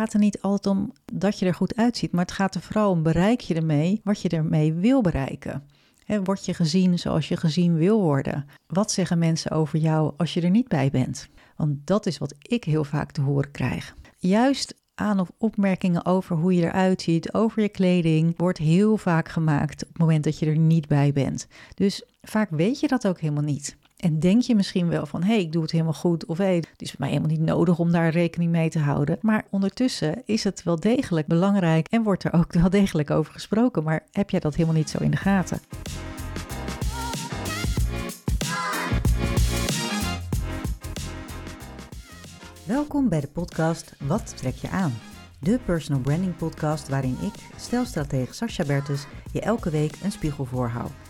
gaat er niet altijd om dat je er goed uitziet, maar het gaat er vooral om bereik je ermee wat je ermee wil bereiken. He, word je gezien zoals je gezien wil worden? Wat zeggen mensen over jou als je er niet bij bent? Want dat is wat ik heel vaak te horen krijg. Juist aan of opmerkingen over hoe je eruit ziet, over je kleding, wordt heel vaak gemaakt op het moment dat je er niet bij bent. Dus vaak weet je dat ook helemaal niet. En denk je misschien wel van, hé, hey, ik doe het helemaal goed. Of hé, hey, het is voor mij helemaal niet nodig om daar rekening mee te houden. Maar ondertussen is het wel degelijk belangrijk en wordt er ook wel degelijk over gesproken. Maar heb jij dat helemaal niet zo in de gaten? Welkom bij de podcast Wat trek je aan? De personal branding podcast waarin ik, stelstratege Sascha Bertus, je elke week een spiegel voorhoud.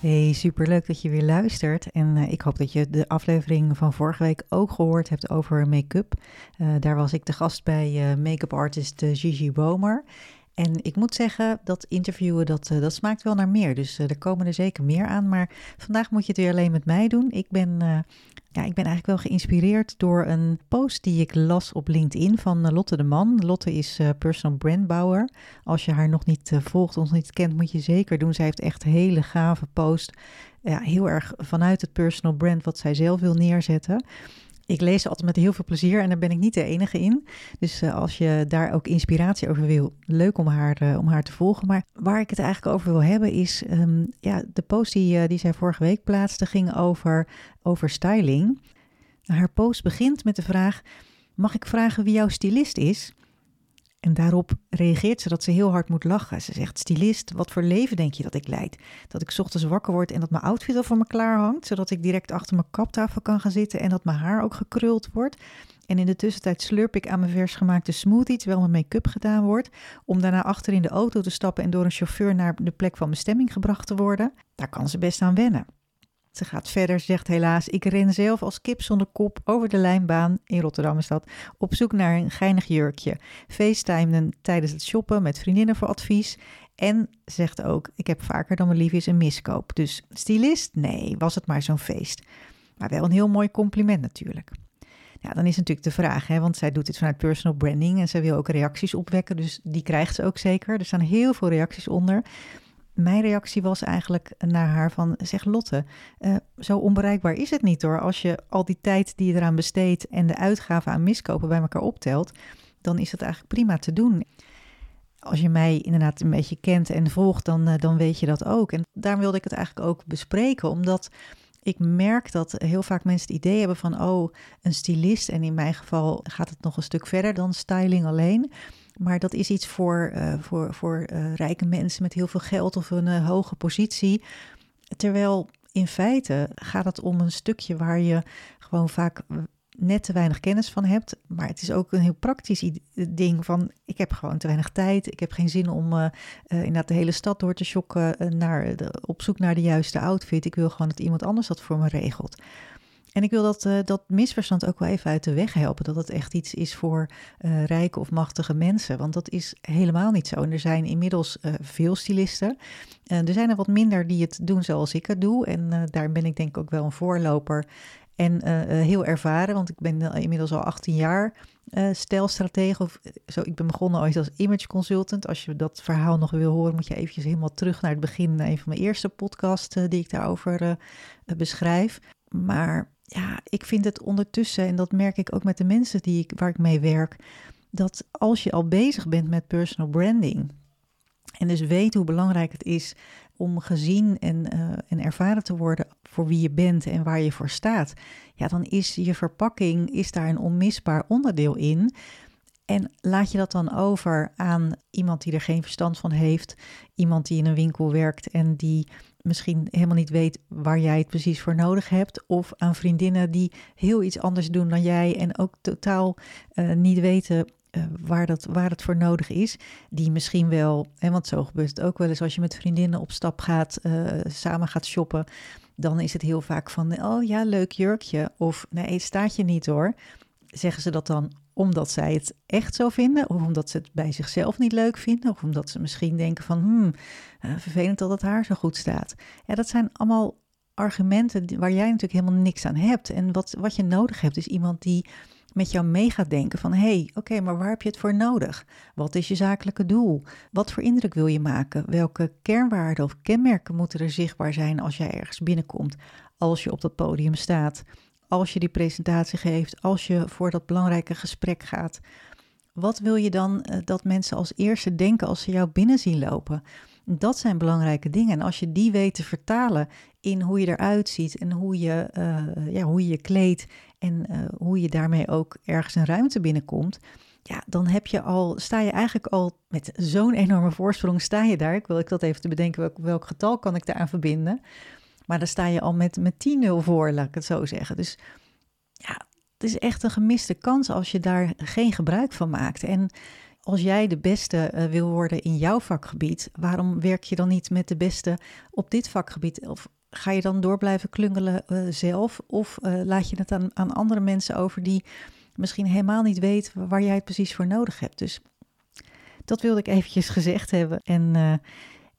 Hey, superleuk dat je weer luistert. En uh, ik hoop dat je de aflevering van vorige week ook gehoord hebt over make-up. Uh, daar was ik de gast bij uh, make-up artist Gigi Bomer. En ik moet zeggen, dat interviewen, dat, dat smaakt wel naar meer. Dus er komen er zeker meer aan. Maar vandaag moet je het weer alleen met mij doen. Ik ben ja, ik ben eigenlijk wel geïnspireerd door een post die ik las op LinkedIn van eh, Lotte de Man. Lotte is uh, personal brandbouwer. Als je haar nog niet uh, volgt of niet kent, moet je zeker doen. Zij heeft echt hele gave post. Ja, heel erg vanuit het personal brand wat zij zelf wil neerzetten. Ik lees altijd met heel veel plezier en daar ben ik niet de enige in. Dus uh, als je daar ook inspiratie over wil, leuk om haar, uh, om haar te volgen. Maar waar ik het eigenlijk over wil hebben is, um, ja, de post die, uh, die zij vorige week plaatste ging over, over styling. Haar post begint met de vraag, mag ik vragen wie jouw stylist is? En daarop reageert ze dat ze heel hard moet lachen. Ze zegt: Stylist, wat voor leven denk je dat ik leid? Dat ik ochtends wakker word en dat mijn outfit al voor me klaar hangt, zodat ik direct achter mijn kaptafel kan gaan zitten en dat mijn haar ook gekruld wordt. En in de tussentijd slurp ik aan mijn vers gemaakte smoothie terwijl mijn make-up gedaan wordt, om daarna achter in de auto te stappen en door een chauffeur naar de plek van bestemming gebracht te worden. Daar kan ze best aan wennen. Ze gaat verder, zegt helaas, ik ren zelf als kip zonder kop over de lijnbaan, in Rotterdam op zoek naar een geinig jurkje. Facetimeden tijdens het shoppen met vriendinnen voor advies. En zegt ook, ik heb vaker dan mijn lief een miskoop. Dus stylist? Nee, was het maar zo'n feest. Maar wel een heel mooi compliment natuurlijk. Ja, dan is natuurlijk de vraag, hè, want zij doet dit vanuit personal branding en zij wil ook reacties opwekken, dus die krijgt ze ook zeker. Er staan heel veel reacties onder mijn reactie was eigenlijk naar haar van, zeg Lotte, uh, zo onbereikbaar is het niet hoor. Als je al die tijd die je eraan besteedt en de uitgaven aan miskopen bij elkaar optelt, dan is het eigenlijk prima te doen. Als je mij inderdaad een beetje kent en volgt, dan, uh, dan weet je dat ook. En daarom wilde ik het eigenlijk ook bespreken, omdat ik merk dat heel vaak mensen het idee hebben van, oh, een stylist. En in mijn geval gaat het nog een stuk verder dan styling alleen. Maar dat is iets voor, uh, voor, voor uh, rijke mensen met heel veel geld of een uh, hoge positie. Terwijl in feite gaat het om een stukje waar je gewoon vaak net te weinig kennis van hebt. Maar het is ook een heel praktisch ding van ik heb gewoon te weinig tijd. Ik heb geen zin om uh, inderdaad de hele stad door te shocken naar op zoek naar de juiste outfit. Ik wil gewoon dat iemand anders dat voor me regelt. En ik wil dat, uh, dat misverstand ook wel even uit de weg helpen. Dat het echt iets is voor uh, rijke of machtige mensen. Want dat is helemaal niet zo. En er zijn inmiddels uh, veel stylisten. er zijn er wat minder die het doen zoals ik het doe. En daar ben ik denk ik ook wel een voorloper. En heel ervaren, want ik ben inmiddels al 18 jaar stijlstratege. Of, zo, ik ben begonnen ooit als image consultant. Als je dat verhaal nog wil horen, moet je eventjes helemaal terug naar het begin. Een van mijn eerste podcasts die ik daarover beschrijf. Maar ja, ik vind het ondertussen, en dat merk ik ook met de mensen die ik, waar ik mee werk, dat als je al bezig bent met personal branding en dus weet hoe belangrijk het is om gezien en, uh, en ervaren te worden voor wie je bent en waar je voor staat, ja, dan is je verpakking is daar een onmisbaar onderdeel in. En laat je dat dan over aan iemand die er geen verstand van heeft, iemand die in een winkel werkt en die misschien helemaal niet weet waar jij het precies voor nodig hebt. Of aan vriendinnen die heel iets anders doen dan jij en ook totaal uh, niet weten uh, waar, dat, waar het voor nodig is. Die misschien wel, en want zo gebeurt het ook wel eens als je met vriendinnen op stap gaat, uh, samen gaat shoppen. Dan is het heel vaak van, oh ja, leuk jurkje. Of nee, het staat je niet hoor. Zeggen ze dat dan omdat zij het echt zo vinden, of omdat ze het bij zichzelf niet leuk vinden, of omdat ze misschien denken van, hmm, uh, vervelend dat het haar zo goed staat. Dat zijn allemaal argumenten waar jij natuurlijk helemaal niks aan hebt. En wat, wat je nodig hebt is iemand die met jou mee gaat denken van hé, hey, oké, maar waar heb je het voor nodig? Wat is je zakelijke doel? Wat voor indruk wil je maken? Welke kernwaarden of kenmerken moeten er zichtbaar zijn als jij ergens binnenkomt, als je op dat podium staat, als je die presentatie geeft, als je voor dat belangrijke gesprek gaat? Wat wil je dan uh, dat mensen als eerste denken als ze jou binnen zien lopen? Dat zijn belangrijke dingen. En als je die weet te vertalen in hoe je eruit ziet en hoe je uh, ja, hoe je, kleedt en uh, hoe je daarmee ook ergens een ruimte binnenkomt, ja, dan heb je al, sta je eigenlijk al met zo'n enorme voorsprong, sta je daar. Ik wil ik dat even te bedenken, welk, welk getal kan ik daaraan verbinden? Maar dan sta je al met, met 10-0 voor, laat ik het zo zeggen. Dus ja, het is echt een gemiste kans als je daar geen gebruik van maakt. En als jij de beste uh, wil worden in jouw vakgebied, waarom werk je dan niet met de beste op dit vakgebied? Of ga je dan door blijven klungelen uh, zelf? Of uh, laat je het aan, aan andere mensen over die misschien helemaal niet weten waar jij het precies voor nodig hebt? Dus dat wilde ik eventjes gezegd hebben. En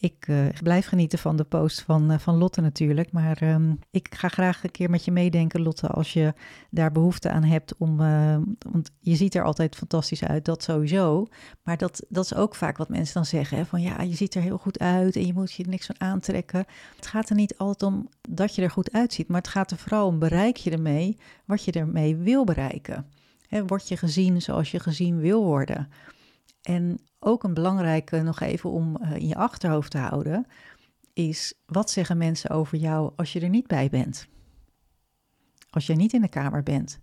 ik uh, blijf genieten van de post van, uh, van Lotte natuurlijk. Maar um, ik ga graag een keer met je meedenken, Lotte, als je daar behoefte aan hebt om. Uh, want je ziet er altijd fantastisch uit, dat sowieso. Maar dat, dat is ook vaak wat mensen dan zeggen: hè, van ja, je ziet er heel goed uit en je moet je niks van aantrekken. Het gaat er niet altijd om dat je er goed uitziet, maar het gaat er vooral om: bereik je ermee wat je ermee wil bereiken? Hè, word je gezien zoals je gezien wil worden? En ook een belangrijke nog even om uh, in je achterhoofd te houden, is wat zeggen mensen over jou als je er niet bij bent? Als je niet in de kamer bent.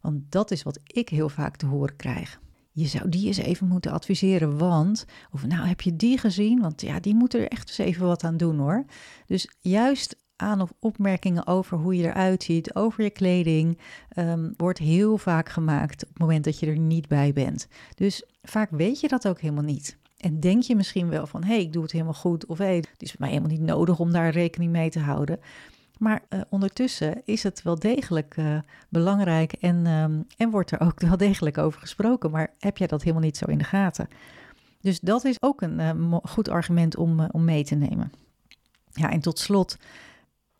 Want dat is wat ik heel vaak te horen krijg. Je zou die eens even moeten adviseren, want, of nou heb je die gezien? Want ja, die moeten er echt eens even wat aan doen hoor. Dus juist aan of opmerkingen over hoe je eruit ziet, over je kleding, um, wordt heel vaak gemaakt op het moment dat je er niet bij bent. Dus vaak weet je dat ook helemaal niet. En denk je misschien wel van, hé, hey, ik doe het helemaal goed, of hé, hey, het is voor mij helemaal niet nodig om daar rekening mee te houden. Maar uh, ondertussen is het wel degelijk uh, belangrijk en, um, en wordt er ook wel degelijk over gesproken. Maar heb jij dat helemaal niet zo in de gaten? Dus dat is ook een uh, goed argument om, om mee te nemen. Ja, en tot slot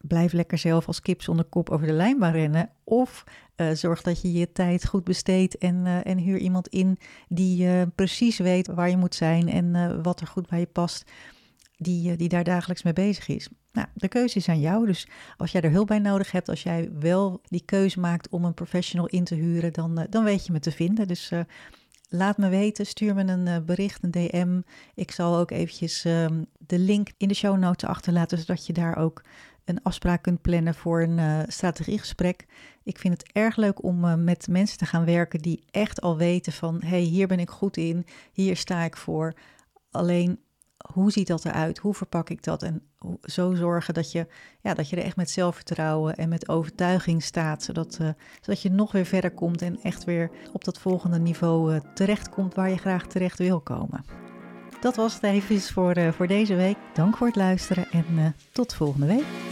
blijf lekker zelf als kip zonder kop over de lijnbaan rennen. Of uh, zorg dat je je tijd goed besteedt en, uh, en huur iemand in die uh, precies weet waar je moet zijn en wat er goed bij je past. Die, die daar dagelijks mee bezig is. Nou, de keuze is aan jou. Dus als jij er hulp bij nodig hebt, als jij wel die keuze maakt om een professional in te huren, dan, dan weet je me te vinden. Dus laat me weten, stuur me een bericht, een DM. Ik zal ook eventjes um, de link in de show notes achterlaten, zodat je daar ook een afspraak kunt plannen voor een uh, strategiegesprek. Ik vind het erg leuk om uh, met mensen te gaan werken die echt al weten van... hé, hey, hier ben ik goed in, hier sta ik voor. Alleen, hoe ziet dat eruit? Hoe verpak ik dat? En zo zorgen dat je, ja, dat je er echt met zelfvertrouwen en met overtuiging staat... zodat, uh, zodat je nog weer verder komt en echt weer op dat volgende niveau terechtkomt... waar je graag terecht wil komen. Dat was het even voor, voor deze week. Dank voor het luisteren en tot volgende week.